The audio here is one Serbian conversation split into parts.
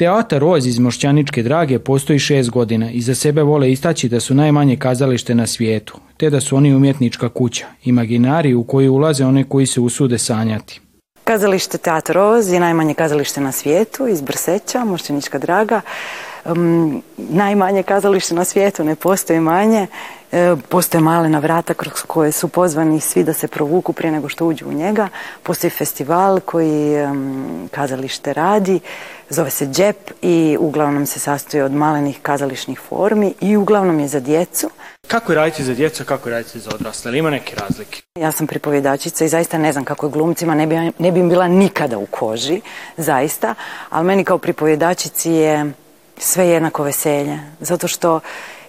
Teatar Oz iz Mošćaničke drage postoji šest godina i za sebe vole istaći da su najmanje kazalište na svijetu, te da su oni umjetnička kuća, imaginari u koji ulaze one koji se usude sanjati. Kazalište Teatar Oz je najmanje kazalište na svijetu iz Brseća, Mošćanička draga. najmanje kazalište na svijetu, ne postoji manje postoje malena vrata kroz koje su pozvani svi da se provuku prije nego što uđu u njega. Postoji festival koji kazalište radi, zove se Džep i uglavnom se sastoji od malenih kazališnih formi i uglavnom je za djecu. Kako je raditi za djecu, kako je raditi za odrasle? Ima neke razlike? Ja sam pripovjedačica i zaista ne znam kako je glumcima, ne bi, ne bila nikada u koži, zaista, ali meni kao pripovjedačici je sve jednako veselje, zato što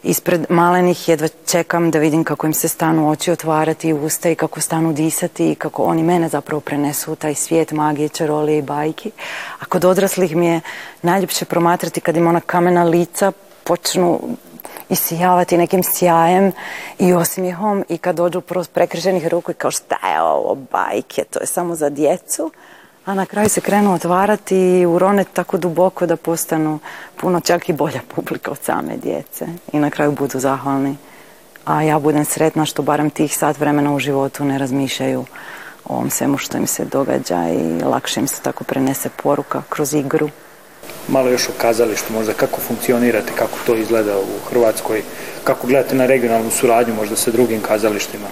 Ispred malenih jedva čekam da vidim kako im se stanu oči otvarati i usta i kako stanu disati i kako oni mene zapravo prenesu u taj svijet magije, čarolije i bajki. A kod odraslih mi je najljepše promatrati kad im ona kamena lica počnu isijavati nekim sjajem i osmijehom i kad dođu prekriženih ruku i kao šta je ovo bajke, to je samo za djecu a na kraju se krenu otvarati i urone tako duboko da postanu puno čak i bolja publika od same djece i na kraju budu zahvalni. A ja budem sretna što barem tih sat vremena u životu ne razmišljaju o ovom svemu što im se događa i lakše im se tako prenese poruka kroz igru malo još o kazalištu, možda kako funkcionirate, kako to izgleda u Hrvatskoj, kako gledate na regionalnu suradnju možda sa drugim kazalištima?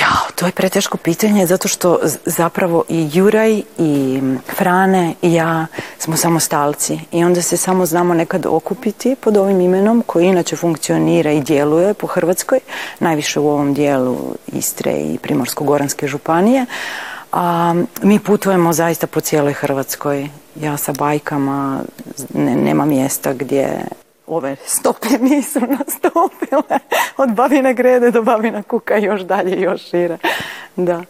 Ja, to je preteško pitanje zato što zapravo i Juraj i mm, Frane i ja smo samostalci i onda se samo znamo nekad okupiti pod ovim imenom koji inače funkcionira i djeluje po Hrvatskoj, najviše u ovom dijelu Istre i Primorsko-Goranske županije, mi putujemo zaista po cijeloj Hrvatskoj. Ja sa bajkama nema mjesta gdje ove stope nisu nastopile. Od babine Grede do Babina Kuka još dalje, još šire. Da.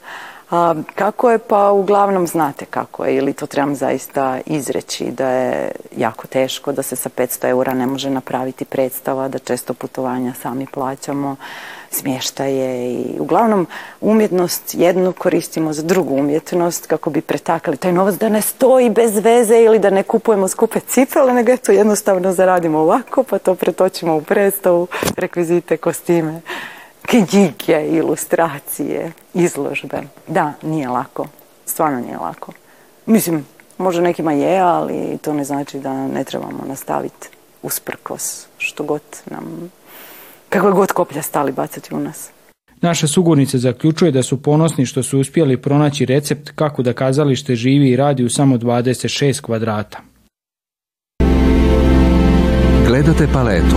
A, kako je? Pa uglavnom znate kako je ili to trebam zaista izreći da je jako teško, da se sa 500 eura ne može napraviti predstava, da često putovanja sami plaćamo, smještaje i uglavnom umjetnost jednu koristimo za drugu umjetnost kako bi pretakali taj novac da ne stoji bez veze ili da ne kupujemo skupe cipele, nego to jednostavno zaradimo ovako pa to pretočimo u predstavu, rekvizite, kostime knjige, ilustracije, izložbe. Da, nije lako. Stvarno nije lako. Mislim, možda nekima je, ali to ne znači da ne trebamo nastaviti usprkos što god nam, kako god koplja stali bacati u nas. Naša sugurnica zaključuje da su ponosni što su uspjeli pronaći recept kako da kazalište živi i radi u samo 26 kvadrata. Gledate paletu.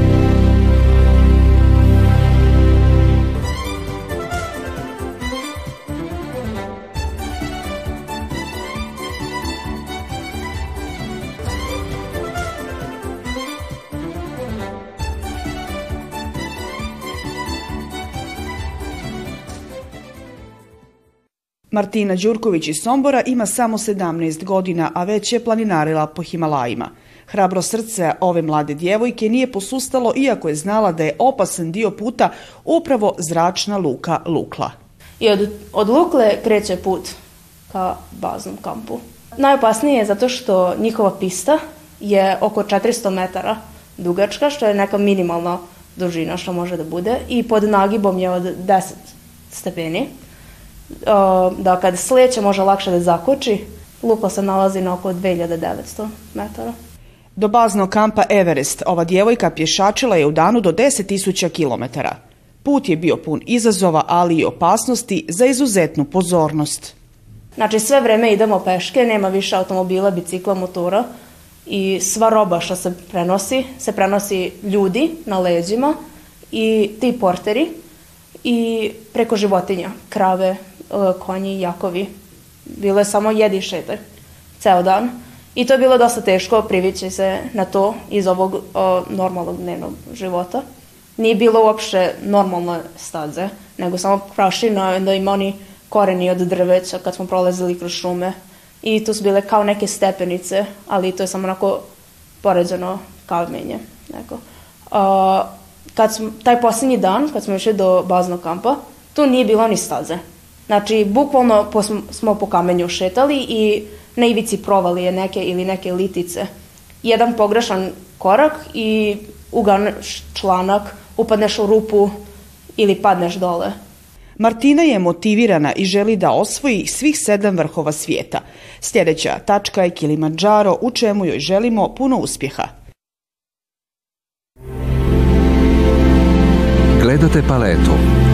Martina Đurković iz Sombora ima samo 17 godina, a već je planinarila po Himalajima. Hrabro srce ove mlade djevojke nije posustalo iako je znala da je opasan dio puta upravo zračna luka Lukla. I od, od Lukle kreće put ka baznom kampu. Najopasnije je zato što njihova pista je oko 400 metara dugačka, što je neka minimalna dužina što može da bude i pod nagibom je od 10 stepeni da kad sleće može lakše da zakoči. Lukla se nalazi na oko 2900 metara. Do baznog kampa Everest ova djevojka pješačila je u danu do 10.000 km. Put je bio pun izazova, ali i opasnosti za izuzetnu pozornost. Znači sve vreme idemo peške, nema više automobila, bicikla, motora i sva roba što se prenosi, se prenosi ljudi na leđima i ti porteri i preko životinja, krave, E, konji jakovi. Bilo je samo jedi šete ceo dan. I to je bilo dosta teško privići se na to iz ovog o, e, normalnog dnevnog života. Nije bilo uopšte normalne staze, nego samo prašina, onda ima oni koreni od drveća kad smo prolazili kroz šume. I tu su bile kao neke stepenice, ali to je samo onako poređeno kamenje. Neko. O, e, kad smo, taj posljednji dan, kad smo išli do baznog kampa, tu nije bilo ni staze. Znači, bukvalno smo po kamenju šetali i na ivici provali je neke ili neke litice. Jedan pogrešan korak i uganeš članak, upadneš u rupu ili padneš dole. Martina je motivirana i želi da osvoji svih sedam vrhova svijeta. Sljedeća tačka je Kilimanjaro, u čemu joj želimo puno uspjeha. Gledate paletu.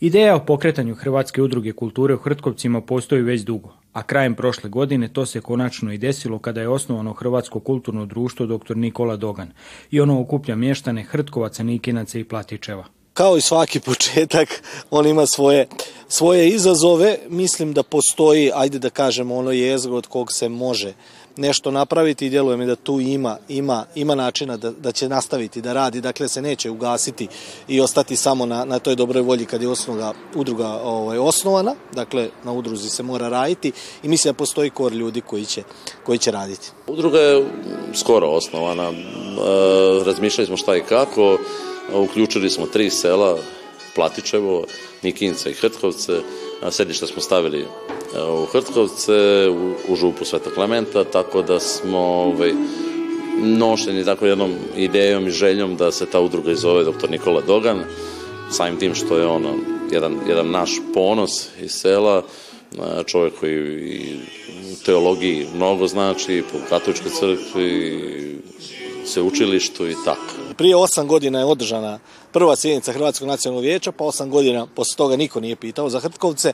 Ideja o pokretanju Hrvatske udruge kulture u Hrtkovcima postoji već dugo, a krajem prošle godine to se konačno i desilo kada je osnovano Hrvatsko kulturno društvo dr. Nikola Dogan i ono okuplja mještane Hrtkovaca, Nikinaca i Platičeva kao i svaki početak, on ima svoje, svoje izazove. Mislim da postoji, ajde da kažemo, ono jezgo od kog se može nešto napraviti i djeluje mi da tu ima, ima, ima načina da, da, će nastaviti, da radi, dakle se neće ugasiti i ostati samo na, na toj dobroj volji kad je osnoga, udruga ovaj, osnovana, dakle na udruzi se mora raditi i mislim da postoji kor ljudi koji će, koji će raditi. Udruga je skoro osnovana, e, razmišljali smo šta i kako, Uključili smo tri sela, Platičevo, Nikinca i Hrtkovce. Sedišta smo stavili e, u Hrtkovce, u, župu Sveta Klementa, tako da smo ovaj, nošeni tako jednom idejom i željom da se ta udruga zove dr. Nikola Dogan, samim tim što je ono jedan, jedan naš ponos iz sela, e, čovjek koji u teologiji mnogo znači, po katoličkoj crkvi, sveučilištu i tako. Prije osam godina je održana prva sjednica Hrvatskog nacionalnog vijeća, pa osam godina poslije toga niko nije pitao za Hrtkovce.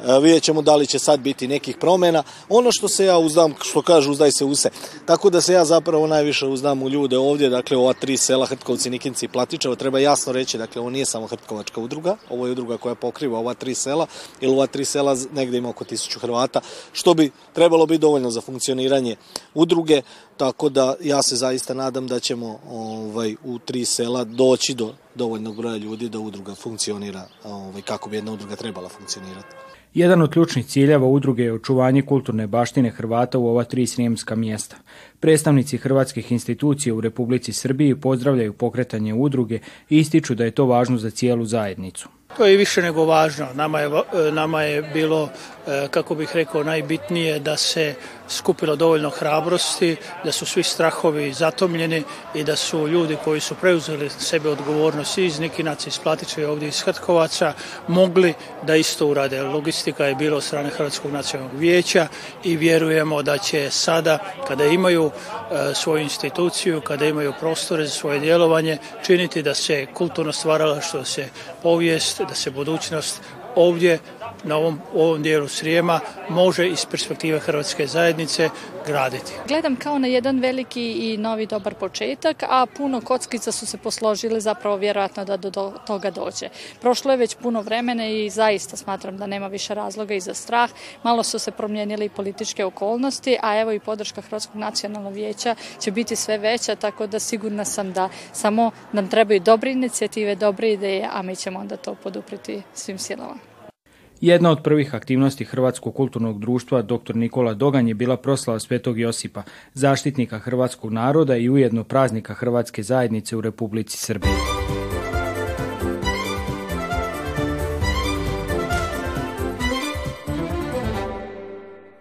E, vidjet ćemo da li će sad biti nekih promjena. Ono što se ja uzdam, što kažu uzdaj se use, tako da se ja zapravo najviše uzdam u ljude ovdje, dakle ova tri sela Hrtkovci, Nikinci i Platičevo, treba jasno reći, dakle ovo nije samo Hrtkovačka udruga, ovo je udruga koja pokriva ova tri sela, ili ova tri sela negdje ima oko tisuću Hrvata, što bi trebalo biti dovoljno za funkcioniranje udruge, tako da ja se zaista nadam da ćemo ovaj, u tri sela doći do dovoljnog broja ljudi da udruga funkcionira ovaj, kako bi jedna udruga trebala funkcionirati. Jedan od ključnih ciljeva udruge je očuvanje kulturne baštine Hrvata u ova tri srijemska mjesta. Predstavnici hrvatskih institucija u Republici Srbiji pozdravljaju pokretanje udruge i ističu da je to važno za cijelu zajednicu. To je više nego važno. Nama je, e, nama je bilo, e, kako bih rekao, najbitnije da se skupilo dovoljno hrabrosti, da su svi strahovi zatomljeni i da su ljudi koji su preuzeli sebe odgovornost iz Nikinaca, iz Platića i ovdje iz Hrtkovaca mogli da isto urade. Logistika je bila od strane Hrvatskog nacionalnog vijeća i vjerujemo da će sada kada imaju e, svoju instituciju, kada imaju prostore za svoje djelovanje, činiti da se kulturno stvarala što se povijest, da se budućnost ovdje na ovom, ovom dijelu Srijema može iz perspektive Hrvatske zajednice graditi. Gledam kao na jedan veliki i novi dobar početak, a puno kockica su se posložile zapravo vjerojatno da do toga dođe. Prošlo je već puno vremena i zaista smatram da nema više razloga i za strah. Malo su se promijenile i političke okolnosti, a evo i podrška Hrvatskog nacionalnog vijeća će biti sve veća, tako da sigurna sam da samo nam trebaju dobre inicijative, dobre ideje, a mi ćemo onda to podupriti svim silama. Jedna od prvih aktivnosti Hrvatskog kulturnog društva dr. Nikola Dogan je bila proslava Svetog Josipa, zaštitnika hrvatskog naroda i ujedno praznika Hrvatske zajednice u Republici Srbiji.